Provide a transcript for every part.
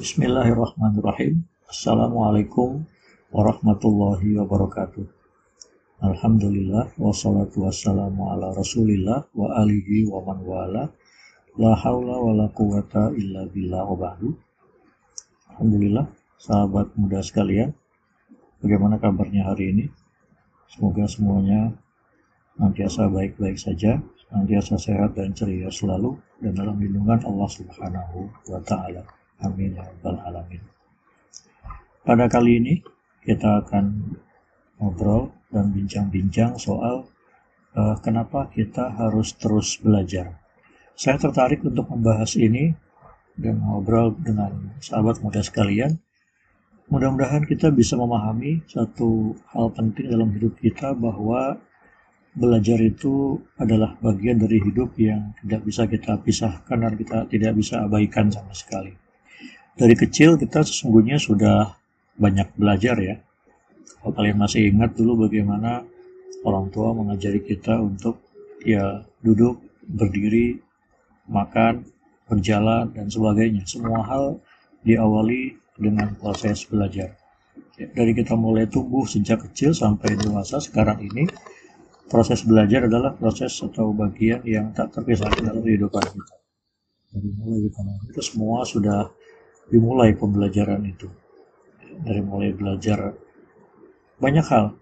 Bismillahirrahmanirrahim. Assalamualaikum warahmatullahi wabarakatuh. Alhamdulillah wassalatu wassalamu ala rasulillah wa alihi wa man wala la haula wa la quwata illa billah wa ba'du. Alhamdulillah sahabat muda sekalian bagaimana kabarnya hari ini semoga semuanya nantiasa baik-baik saja nantiasa sehat dan ceria selalu dan dalam lindungan Allah subhanahu wa ta'ala amin ya rabbal alamin pada kali ini kita akan ngobrol dan bincang-bincang soal uh, kenapa kita harus terus belajar. Saya tertarik untuk membahas ini dan ngobrol dengan sahabat muda sekalian. Mudah-mudahan kita bisa memahami satu hal penting dalam hidup kita bahwa belajar itu adalah bagian dari hidup yang tidak bisa kita pisahkan dan kita tidak bisa abaikan sama sekali. Dari kecil kita sesungguhnya sudah banyak belajar ya kalau kalian masih ingat dulu bagaimana orang tua mengajari kita untuk ya duduk, berdiri, makan, berjalan, dan sebagainya. Semua hal diawali dengan proses belajar. Ya, dari kita mulai tumbuh sejak kecil sampai dewasa sekarang ini, proses belajar adalah proses atau bagian yang tak terpisahkan dalam kehidupan kita. Dari mulai kita itu semua sudah dimulai pembelajaran itu. Dari mulai belajar banyak hal.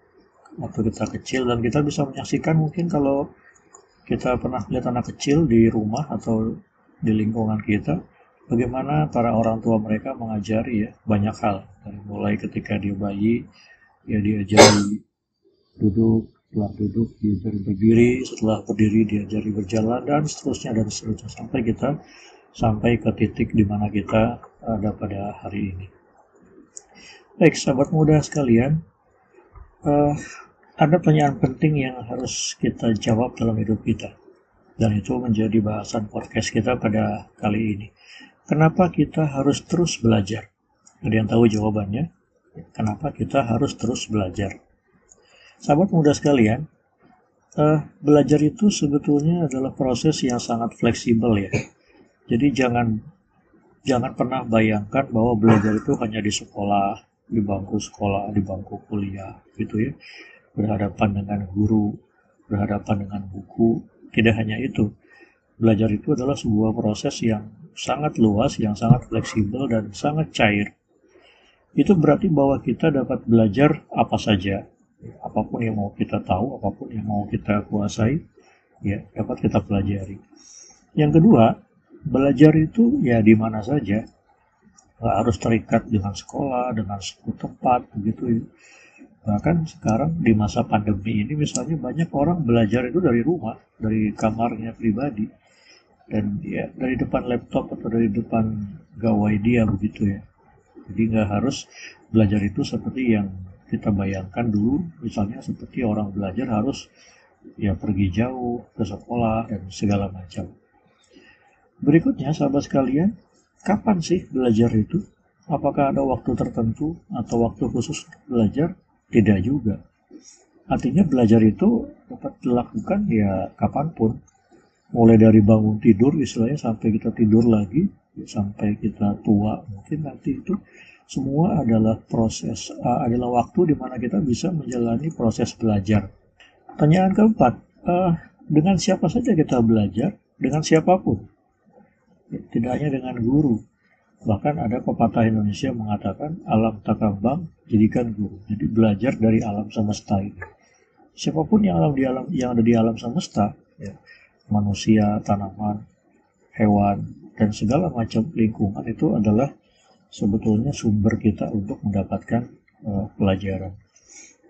Waktu kita kecil dan kita bisa menyaksikan mungkin kalau kita pernah lihat anak kecil di rumah atau di lingkungan kita bagaimana para orang tua mereka mengajari ya banyak hal. Dari mulai ketika dia bayi ya diajari duduk setelah duduk diajari berdiri setelah berdiri diajari berjalan dan seterusnya dan seterusnya. Sampai kita sampai ke titik di mana kita ada pada hari ini baik sahabat muda sekalian uh, ada pertanyaan penting yang harus kita jawab dalam hidup kita. Dan itu menjadi bahasan podcast kita pada kali ini. Kenapa kita harus terus belajar? Ada yang tahu jawabannya? Kenapa kita harus terus belajar? Sahabat muda sekalian, uh, belajar itu sebetulnya adalah proses yang sangat fleksibel ya. Jadi jangan jangan pernah bayangkan bahwa belajar itu hanya di sekolah, di bangku sekolah, di bangku kuliah, gitu ya, berhadapan dengan guru, berhadapan dengan buku. Tidak hanya itu, belajar itu adalah sebuah proses yang sangat luas, yang sangat fleksibel dan sangat cair. Itu berarti bahwa kita dapat belajar apa saja, apa pun yang mau kita tahu, apa pun yang mau kita kuasai, ya dapat kita pelajari. Yang kedua, belajar itu ya di mana saja, nggak harus terikat dengan sekolah, dengan suku tempat, begitu. Bahkan sekarang di masa pandemi ini misalnya banyak orang belajar itu dari rumah, dari kamarnya pribadi, dan ya dari depan laptop atau dari depan gawai dia begitu ya. Jadi nggak harus belajar itu seperti yang kita bayangkan dulu, misalnya seperti orang belajar harus ya pergi jauh ke sekolah dan segala macam. Berikutnya, sahabat sekalian, Kapan sih belajar itu? Apakah ada waktu tertentu atau waktu khusus belajar? Tidak juga. Artinya belajar itu dapat dilakukan ya kapan pun. Mulai dari bangun tidur istilahnya sampai kita tidur lagi, sampai kita tua mungkin nanti itu semua adalah proses, uh, adalah waktu di mana kita bisa menjalani proses belajar. Pertanyaan keempat, uh, dengan siapa saja kita belajar? Dengan siapa pun tidak hanya dengan guru. Bahkan ada pepatah Indonesia mengatakan alam takambang jadikan guru. Jadi belajar dari alam semesta ini. Siapa pun yang alam di alam yang ada di alam semesta, ya, manusia, tanaman, hewan, dan segala macam lingkungan itu adalah sebetulnya sumber kita untuk mendapatkan uh, pelajaran.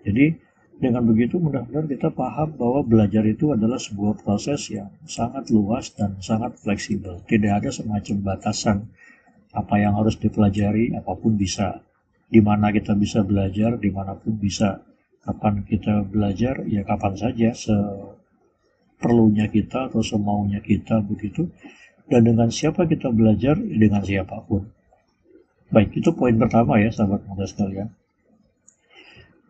Jadi dengan begitu mudah-mudahan kita paham bahwa belajar itu adalah sebuah proses yang sangat luas dan sangat fleksibel. Tidak ada semacam batasan apa yang harus dipelajari, apa pun bisa. Di mana kita bisa belajar, di mana pun bisa. Kapan kita belajar, ya kapan saja, seperlunya kita atau semaunya kita begitu. Dan dengan siapa kita belajar, dengan siapa pun. Baik, itu poin pertama ya sahabat muda sekalian.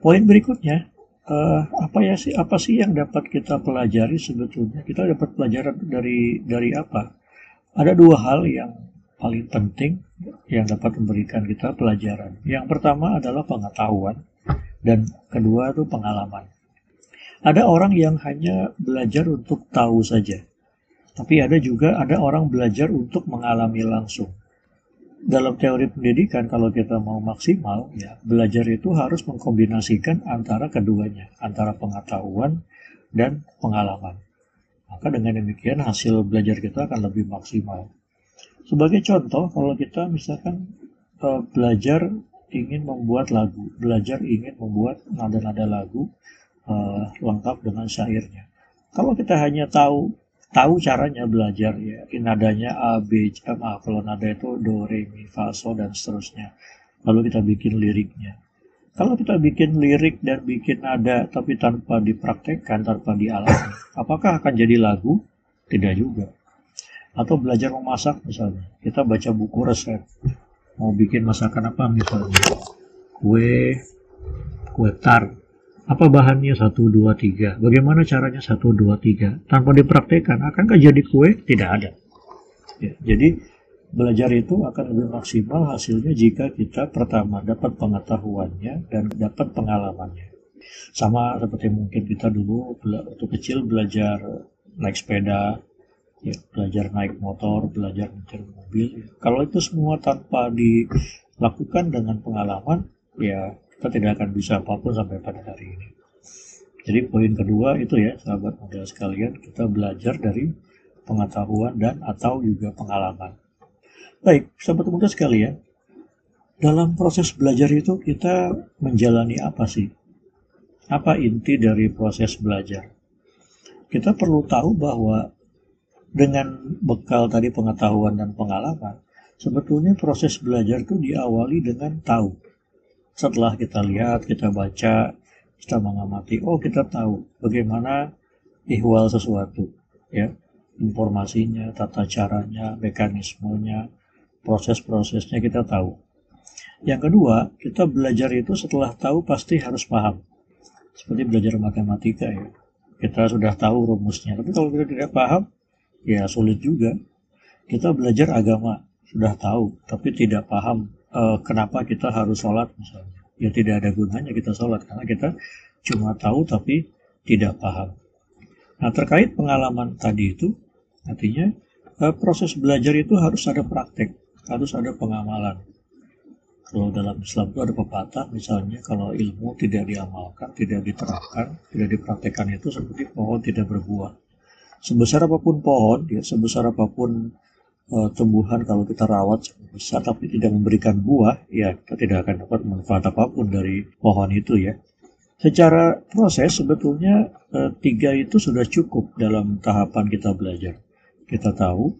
Poin berikutnya, uh, apa ya sih apa sih yang dapat kita pelajari sebetulnya kita dapat pelajaran dari dari apa ada dua hal yang paling penting yang dapat memberikan kita pelajaran. Yang pertama adalah pengetahuan dan kedua itu pengalaman. Ada orang yang hanya belajar untuk tahu saja. Tapi ada juga ada orang belajar untuk mengalami langsung. Dalam teori pendidikan kalau kita mau maksimal ya belajar itu harus mengkombinasikan antara keduanya, antara pengetahuan dan pengalaman. Maka dengan demikian hasil belajar kita akan lebih maksimal. Sebagai contoh, kalau kita misalkan uh, belajar ingin membuat lagu, belajar ingin membuat nada-nada lagu uh, lengkap dengan syairnya. Kalau kita hanya tahu tahu caranya belajar ya, nadanya A, B, C, A, kalau nada itu do, re, mi, fa, sol dan seterusnya. Lalu kita bikin liriknya. Kalau kita bikin lirik dan bikin nada tapi tanpa dipraktekkan, tanpa dialami, apakah akan jadi lagu? Tidak juga. Atau belajar memasak misalnya. Kita baca buku resep. Mau bikin masakan apa misalnya? Kue kue tar apa bahannya? Satu dua tiga. Bagaimana caranya? Satu dua tiga. Tanpa dipraktekkan akankah jadi kue? Tidak ada. Ya, jadi belajar itu akan lebih maksimal hasilnya jika kita pertama dapat pengetahuannya dan dapat pengalamannya. Sama seperti mungkin kita dulu waktu kecil belajar naik sepeda ya, belajar naik motor, belajar mencari mobil. Kalau itu semua tanpa dilakukan dengan pengalaman, ya kita tidak akan bisa apa pun sampai pada hari ini. Jadi poin kedua itu ya sahabat model sekalian, kita belajar dari pengetahuan dan atau juga pengalaman. Baik, sahabat muda sekalian, dalam proses belajar itu kita menjalani apa sih? Apa inti dari proses belajar? Kita perlu tahu bahwa dengan bekal tadi pengetahuan dan pengalaman, sebetulnya proses belajar itu diawali dengan tahu. Setelah kita lihat, kita baca, kita mengamati, oh kita tahu bagaimana ihwal sesuatu, ya, informasinya, tata caranya, mekanismenya, proses-prosesnya kita tahu. Yang kedua, kita belajar itu setelah tahu pasti harus paham. Seperti belajar matematika ya. Kita sudah tahu rumusnya, tapi kalau kita tidak paham, ya sulit juga. Kita belajar agama sudah tahu, tapi tidak paham uh, kenapa kita harus sholat misalnya. Ya tidak ada gunanya kita sholat karena kita cuma tahu tapi tidak paham. Nah terkait pengalaman tadi itu, artinya uh, proses belajar itu harus ada praktek, harus ada pengamalan. Kalau dalam Islam itu ada pepatah, misalnya kalau ilmu tidak diamalkan, tidak diterapkan, tidak dipraktekkan itu seperti pohon tidak berbuah sebesar apa pun pohon, ya, sebesar apa pun uh, tumbuhan kalau kita rawat besar tapi tidak memberikan buah, ya kita tidak akan dapat manfaat apa pun dari pohon itu ya. Secara proses sebetulnya uh, tiga itu sudah cukup dalam tahapan kita belajar. Kita tahu,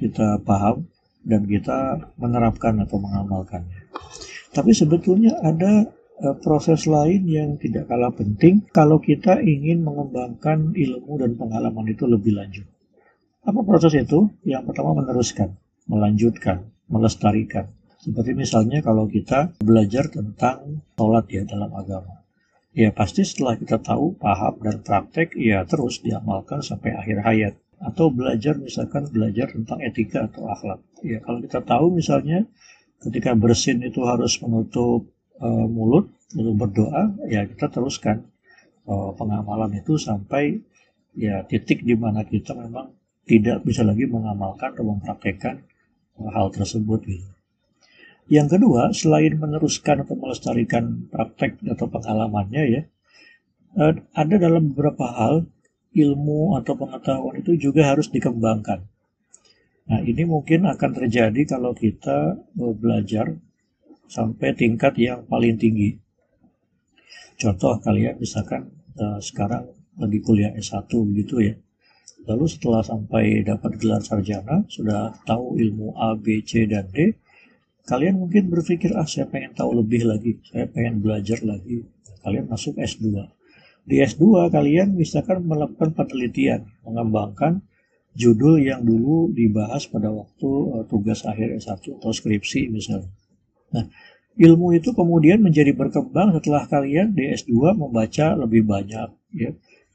kita paham, dan kita menerapkan atau mengamalkannya. Tapi sebetulnya ada Eh, proses lain yang tidak kalah penting kalau kita ingin mengembangkan ilmu dan pengalaman itu lebih lanjut. Apa proses itu? Yang pertama meneruskan, melanjutkan, melestarikan. Seperti misalnya kalau kita belajar tentang sholat ya dalam agama. Ya pasti setelah kita tahu, paham, dan praktek, ya terus diamalkan sampai akhir hayat. Atau belajar misalkan belajar tentang etika atau akhlak. Ya kalau kita tahu misalnya ketika bersin itu harus menutup uh, mulut lalu berdoa ya kita teruskan uh, pengamalan itu sampai ya titik di mana kita memang tidak bisa lagi mengamalkan atau mempraktekkan hal tersebut. Yang kedua, selain meneruskan atau melestarikan praktek atau pengalamannya ya, uh, ada dalam beberapa hal ilmu atau pengetahuan itu juga harus dikembangkan. Nah, ini mungkin akan terjadi kalau kita belajar sampai tingkat yang paling tinggi. Contoh kalian misalkan uh, sekarang lagi kuliah S1 begitu ya. Lalu setelah sampai dapat gelar sarjana, sudah tahu ilmu A, B, C, dan D, kalian mungkin berpikir, ah saya pengen tahu lebih lagi, saya pengen belajar lagi. Kalian masuk S2. Di S2 kalian misalkan melakukan penelitian, mengembangkan judul yang dulu dibahas pada waktu uh, tugas akhir S1 atau skripsi misalnya. Nah, ilmu itu kemudian menjadi berkembang setelah kalian di S2 membaca lebih banyak, ya,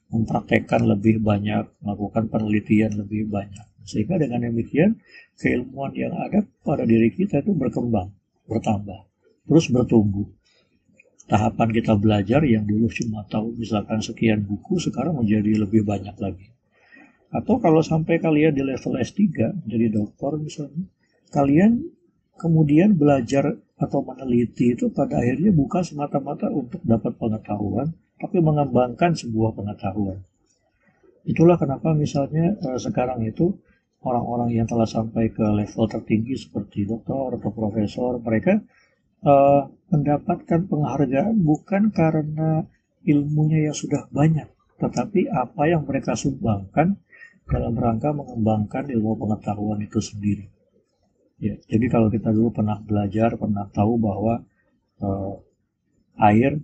mempraktekkan lebih banyak, melakukan penelitian lebih banyak. Sehingga dengan demikian keilmuan yang ada pada diri kita itu berkembang, bertambah, terus bertumbuh. Tahapan kita belajar yang dulu cuma tahu misalkan sekian buku sekarang menjadi lebih banyak lagi. Atau kalau sampai kalian di level S3 jadi dokter misalnya, kalian kemudian belajar atau meneliti itu pada akhirnya bukan semata-mata untuk dapat pengetahuan, tapi mengembangkan sebuah pengetahuan. Itulah kenapa misalnya eh, sekarang itu orang-orang yang telah sampai ke level tertinggi seperti dokter atau profesor, mereka eh, mendapatkan penghargaan bukan karena ilmunya yang sudah banyak, tetapi apa yang mereka sumbangkan dalam rangka mengembangkan ilmu pengetahuan itu sendiri. Ya, jadi kalau kita dulu pernah belajar, pernah tahu bahwa eh, air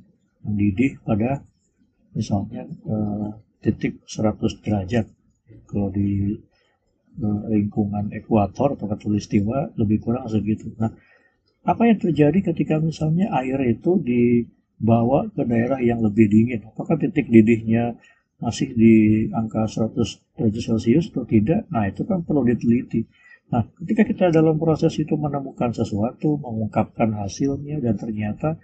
mendidih pada misalnya eh, titik 100 derajat. Kalau di uh, lingkungan ekuator atau katulistiwa lebih kurang segitu. Nah apa yang terjadi ketika misalnya air itu dibawa ke daerah yang lebih dingin? Apakah titik didihnya masih di angka 100 derajat celcius atau tidak? Nah itu kan perlu diteliti. Nah, ketika kita dalam proses itu menemukan sesuatu, mengungkapkan hasilnya, dan ternyata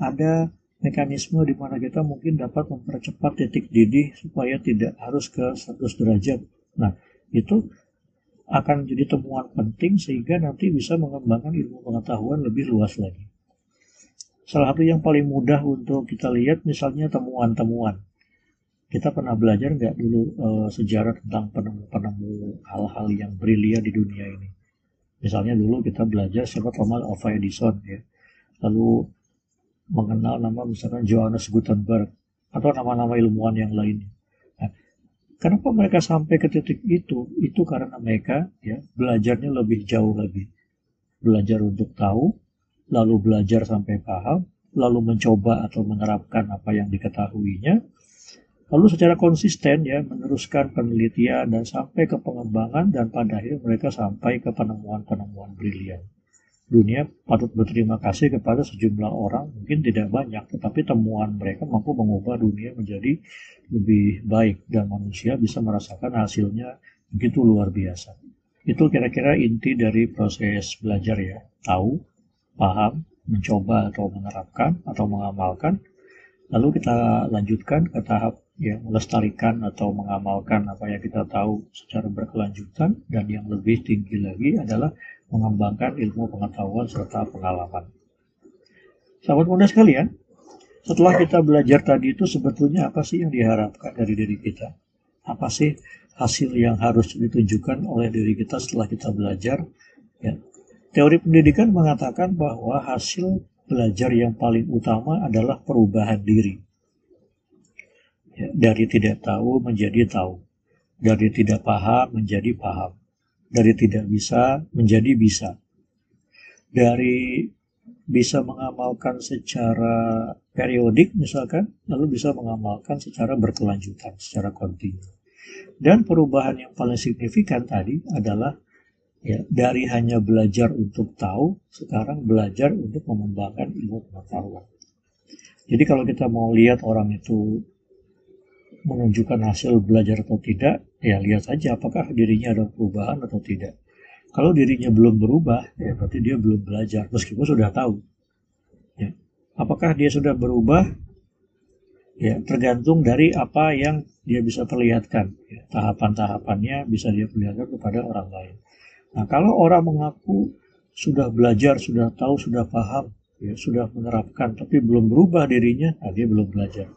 ada mekanisme di mana kita mungkin dapat mempercepat titik didih supaya tidak harus ke 100 derajat. Nah, itu akan jadi temuan penting sehingga nanti bisa mengembangkan ilmu pengetahuan lebih luas lagi. Salah satu yang paling mudah untuk kita lihat misalnya temuan-temuan. Kita pernah belajar nggak dulu e, sejarah tentang penemu-penemu hal-hal yang brilian di dunia ini. Misalnya dulu kita belajar siapa Thomas Alva Edison ya. Lalu mengenal nama misalkan Johannes Gutenberg atau nama-nama ilmuwan yang lainnya. Nah, kenapa mereka sampai ke titik itu? Itu karena mereka ya belajarnya lebih jauh lagi. Belajar untuk tahu, lalu belajar sampai paham, lalu mencoba atau menerapkan apa yang diketahuinya, lalu secara konsisten ya meneruskan penelitian dan sampai ke pengembangan dan pada akhirnya mereka sampai ke penemuan-penemuan brilian dunia patut berterima kasih kepada sejumlah orang, mungkin tidak banyak, tetapi temuan mereka mampu mengubah dunia menjadi lebih baik dan manusia bisa merasakan hasilnya begitu luar biasa. Itu kira-kira inti dari proses belajar ya, tahu, paham, mencoba atau menerapkan atau mengamalkan, lalu kita lanjutkan ke tahap yang melestarikan atau mengamalkan apa yang kita tahu secara berkelanjutan dan yang lebih tinggi lagi adalah mengembangkan ilmu pengetahuan serta pengalaman. Sahabat muda sekalian, setelah kita belajar tadi itu sebetulnya apa sih yang diharapkan dari diri kita? Apa sih hasil yang harus ditunjukkan oleh diri kita setelah kita belajar? Ya. Teori pendidikan mengatakan bahwa hasil belajar yang paling utama adalah perubahan diri. Ya, dari tidak tahu menjadi tahu, dari tidak paham menjadi paham, dari tidak bisa menjadi bisa. Dari bisa mengamalkan secara periodik misalkan, lalu bisa mengamalkan secara berkelanjutan, secara kontinu. Dan perubahan yang paling signifikan tadi adalah ya dari hanya belajar untuk tahu, sekarang belajar untuk mengembangkan ilmu pengetahuan. Jadi kalau kita mau lihat orang itu menunjukkan hasil belajar atau tidak, ya lihat saja apakah dirinya ada perubahan atau tidak. Kalau dirinya belum berubah, ya berarti dia belum belajar, meskipun sudah tahu. Ya. Apakah dia sudah berubah? Ya, tergantung dari apa yang dia bisa perlihatkan. Ya, Tahapan-tahapannya bisa dia perlihatkan kepada orang lain. Nah, kalau orang mengaku sudah belajar, sudah tahu, sudah paham, ya, sudah menerapkan, tapi belum berubah dirinya, nah dia belum belajar.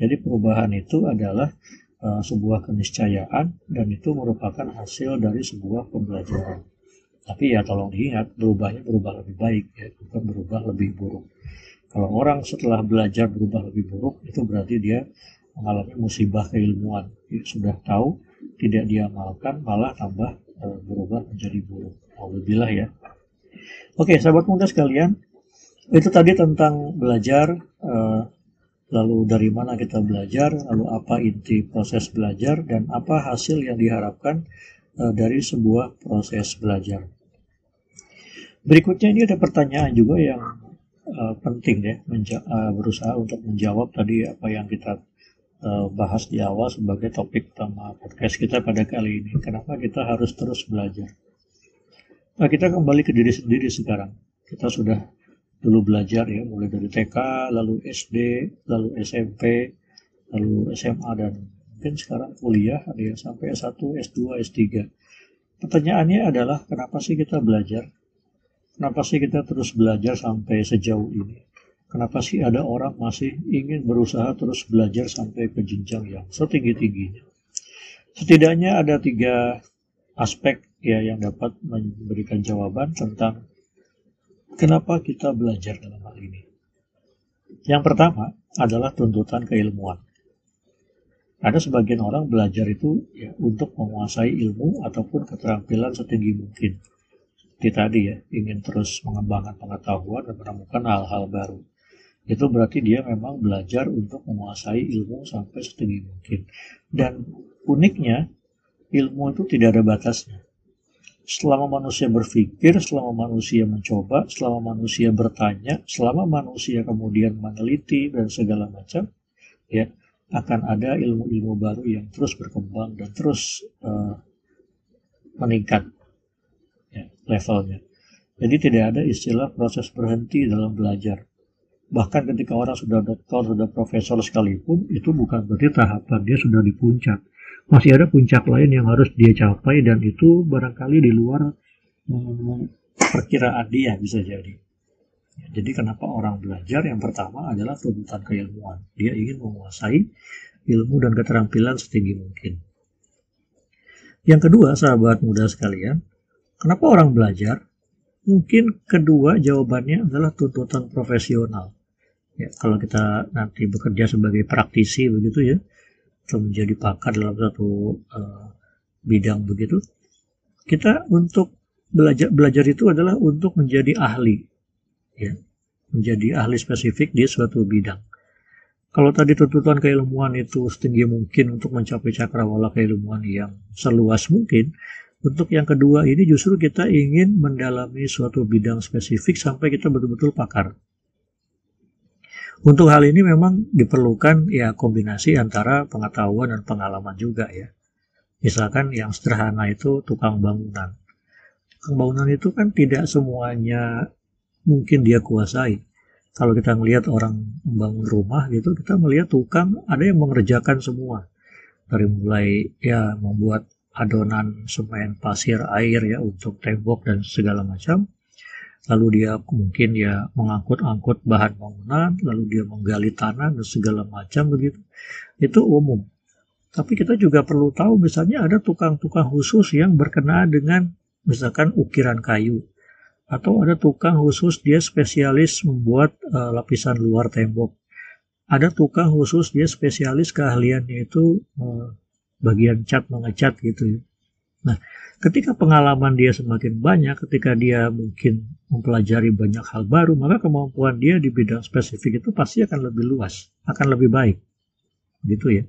Jadi perubahan itu adalah uh, sebuah keniscayaan dan itu merupakan hasil dari sebuah pembelajaran. Tapi ya tolong diingat, berubahnya berubah lebih baik ya, bukan berubah lebih buruk. Kalau orang setelah belajar berubah lebih buruk, itu berarti dia mengalami musibah keilmuan. Dia sudah tahu, tidak diamalkan, malah tambah uh, berubah menjadi buruk. Alhamdulillah ya. Oke, sahabat muda sekalian, itu tadi tentang belajar uh, lalu dari mana kita belajar, lalu apa inti proses belajar, dan apa hasil yang diharapkan uh, dari sebuah proses belajar. Berikutnya ini ada pertanyaan juga yang uh, penting ya, menja- uh, berusaha untuk menjawab tadi apa yang kita uh, bahas di awal sebagai topik utama podcast kita pada kali ini. Kenapa kita harus terus belajar? Nah, kita kembali ke diri sendiri sekarang. Kita sudah dulu belajar ya, mulai dari TK, lalu SD, lalu SMP, lalu SMA dan mungkin sekarang kuliah ada yang sampai S1, S2, S3. Pertanyaannya adalah kenapa sih kita belajar? Kenapa sih kita terus belajar sampai sejauh ini? Kenapa sih ada orang masih ingin berusaha terus belajar sampai ke jenjang yang setinggi-tingginya? Setidaknya ada tiga aspek ya yang dapat memberikan jawaban tentang kenapa kita belajar dalam hal ini. Yang pertama adalah tuntutan keilmuan. Ada sebagian orang belajar itu ya untuk menguasai ilmu ataupun keterampilan setinggi mungkin. Seperti tadi ya, ingin terus mengembangkan pengetahuan dan menemukan hal-hal baru itu berarti dia memang belajar untuk menguasai ilmu sampai setinggi mungkin. Dan uniknya, ilmu itu tidak ada batasnya. Selama manusia berpikir, selama manusia mencoba, selama manusia bertanya, selama manusia kemudian meneliti dan segala macam, ya akan ada ilmu-ilmu baru yang terus berkembang dan terus uh, meningkat ya, levelnya. Jadi tidak ada istilah proses berhenti dalam belajar bahkan ketika orang sudah doktor, sudah profesor sekalipun, itu bukan berarti tahapan dia sudah di puncak. Masih ada puncak lain yang harus dia capai dan itu barangkali di luar hmm, perkiraan dia bisa jadi. Jadi kenapa orang belajar? Yang pertama adalah tuntutan keilmuan. Dia ingin menguasai ilmu dan keterampilan setinggi mungkin. Yang kedua, sahabat muda sekalian, kenapa orang belajar? Mungkin kedua jawabannya adalah tuntutan profesional ya, kalau kita nanti bekerja sebagai praktisi begitu ya atau menjadi pakar dalam satu uh, bidang begitu. Kita untuk belajar belajar itu adalah untuk menjadi ahli ya. Menjadi ahli spesifik di suatu bidang. Kalau tadi tuntutan keilmuan itu setinggi mungkin untuk mencapai cakrawala keilmuan yang seluas mungkin untuk yang kedua ini justru kita ingin mendalami suatu bidang spesifik sampai kita betul-betul pakar untuk hal ini memang diperlukan ya kombinasi antara pengetahuan dan pengalaman juga ya. Misalkan yang sederhana itu tukang bangunan. Tukang bangunan itu kan tidak semuanya mungkin dia kuasai. Kalau kita melihat orang membangun rumah gitu, kita melihat tukang ada yang mengerjakan semua. Dari mulai ya membuat adonan semen, pasir, air ya untuk tembok dan segala macam lalu dia mungkin ya mengangkut-angkut bahan bangunan, lalu dia menggali tanah dan segala macam begitu. Itu umum. Tapi kita juga perlu tahu misalnya ada tukang-tukang khusus yang berkenaan dengan misalkan ukiran kayu atau ada tukang khusus dia spesialis membuat uh, lapisan luar tembok. Ada tukang khusus dia spesialis keahliannya itu uh, bagian cat mengecat gitu ya. Nah, ketika pengalaman dia semakin banyak, ketika dia mungkin mempelajari banyak hal baru, maka kemampuan dia di bidang spesifik itu pasti akan lebih luas, akan lebih baik. Gitu ya.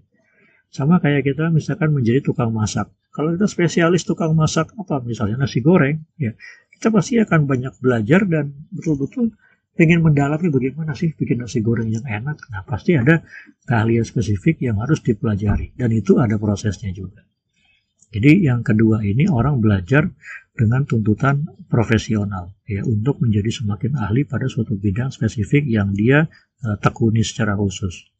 Sama kayak kita misalkan menjadi tukang masak. Kalau kita spesialis tukang masak apa misalnya nasi goreng, ya kita pasti akan banyak belajar dan betul-betul ingin mendalami bagaimana sih bikin nasi goreng yang enak. Nah pasti ada keahlian spesifik yang harus dipelajari dan itu ada prosesnya juga. Jadi yang kedua ini orang belajar dengan tuntutan profesional ya untuk menjadi semakin ahli pada suatu bidang spesifik yang dia uh, tekuni secara khusus.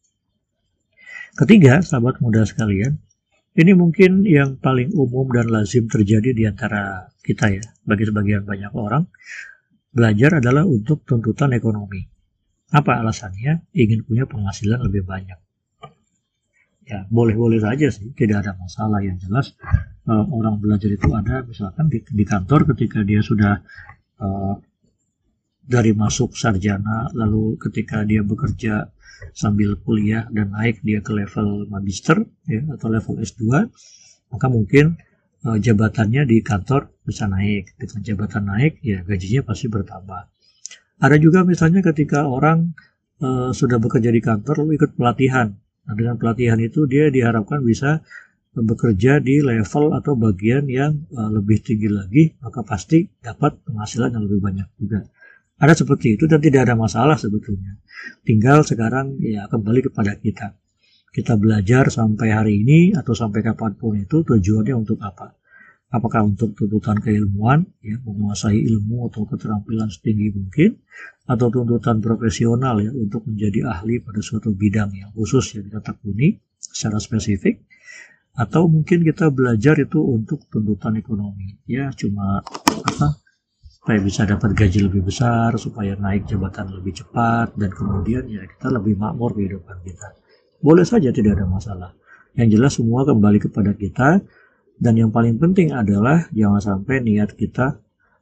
Ketiga, sahabat muda sekalian, ini mungkin yang paling umum dan lazim terjadi di antara kita ya, bagi sebagian banyak orang, belajar adalah untuk tuntutan ekonomi. Apa alasannya? Ingin punya penghasilan lebih banyak ya boleh-boleh saja sih. Tidak ada masalah. Yang jelas uh, orang belajar itu ada misalkan di, di kantor ketika dia sudah uh, dari masuk sarjana lalu ketika dia bekerja sambil kuliah dan naik dia ke level magister ya atau level S2 maka mungkin uh, jabatannya di kantor bisa naik. Dengan jabatan naik ya gajinya pasti bertambah. Ada juga misalnya ketika orang uh, sudah bekerja di kantor lalu ikut pelatihan Nah, dengan pelatihan itu dia diharapkan bisa bekerja di level atau bagian yang uh, lebih tinggi lagi, maka pasti dapat penghasilan yang lebih banyak juga. Ada seperti itu dan tidak ada masalah sebetulnya. Tinggal sekarang ya kembali kepada kita. kita belajar sampai hari ini atau sampai kapan pun itu tujuannya untuk apa? Apakah untuk tuntutan keilmuan, ya, menguasai ilmu atau keterampilan setinggi mungkin, atau tuntutan profesional ya untuk menjadi ahli pada suatu bidang yang khusus yang kita tekuni secara spesifik, atau mungkin kita belajar itu untuk tuntutan ekonomi, ya cuma apa supaya bisa dapat gaji lebih besar, supaya naik jabatan lebih cepat, dan kemudian ya kita lebih makmur kehidupan kita. Boleh saja tidak ada masalah. Yang jelas semua kembali kepada kita dan yang paling penting adalah jangan sampai niat kita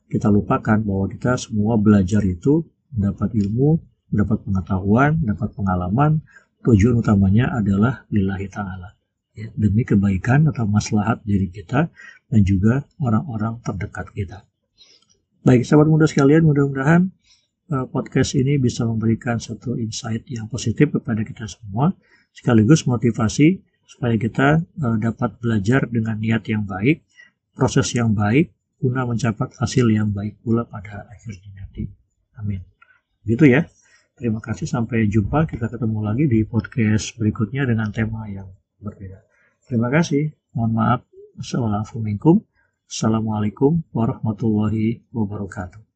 kita lupakan bahwa kita semua belajar itu mendapat ilmu, mendapat pengetahuan, mendapat pengalaman. Tujuan utamanya adalah lillahi ta'ala. Ya, demi kebaikan atau maslahat diri kita dan juga orang-orang terdekat kita. Baik, sahabat muda sekalian, mudah-mudahan uh, podcast ini bisa memberikan satu insight yang positif kepada kita semua sekaligus motivasi supaya kita uh, dapat belajar dengan niat yang baik, proses yang baik, guna mencapai hasil yang baik pula pada akhirnya nanti. Amin. Gitu ya. Terima kasih sampai jumpa. Kita ketemu lagi di podcast berikutnya dengan tema yang berbeda. Terima kasih. Mohon maaf. Assalamualaikum. Assalamualaikum warahmatullahi wabarakatuh.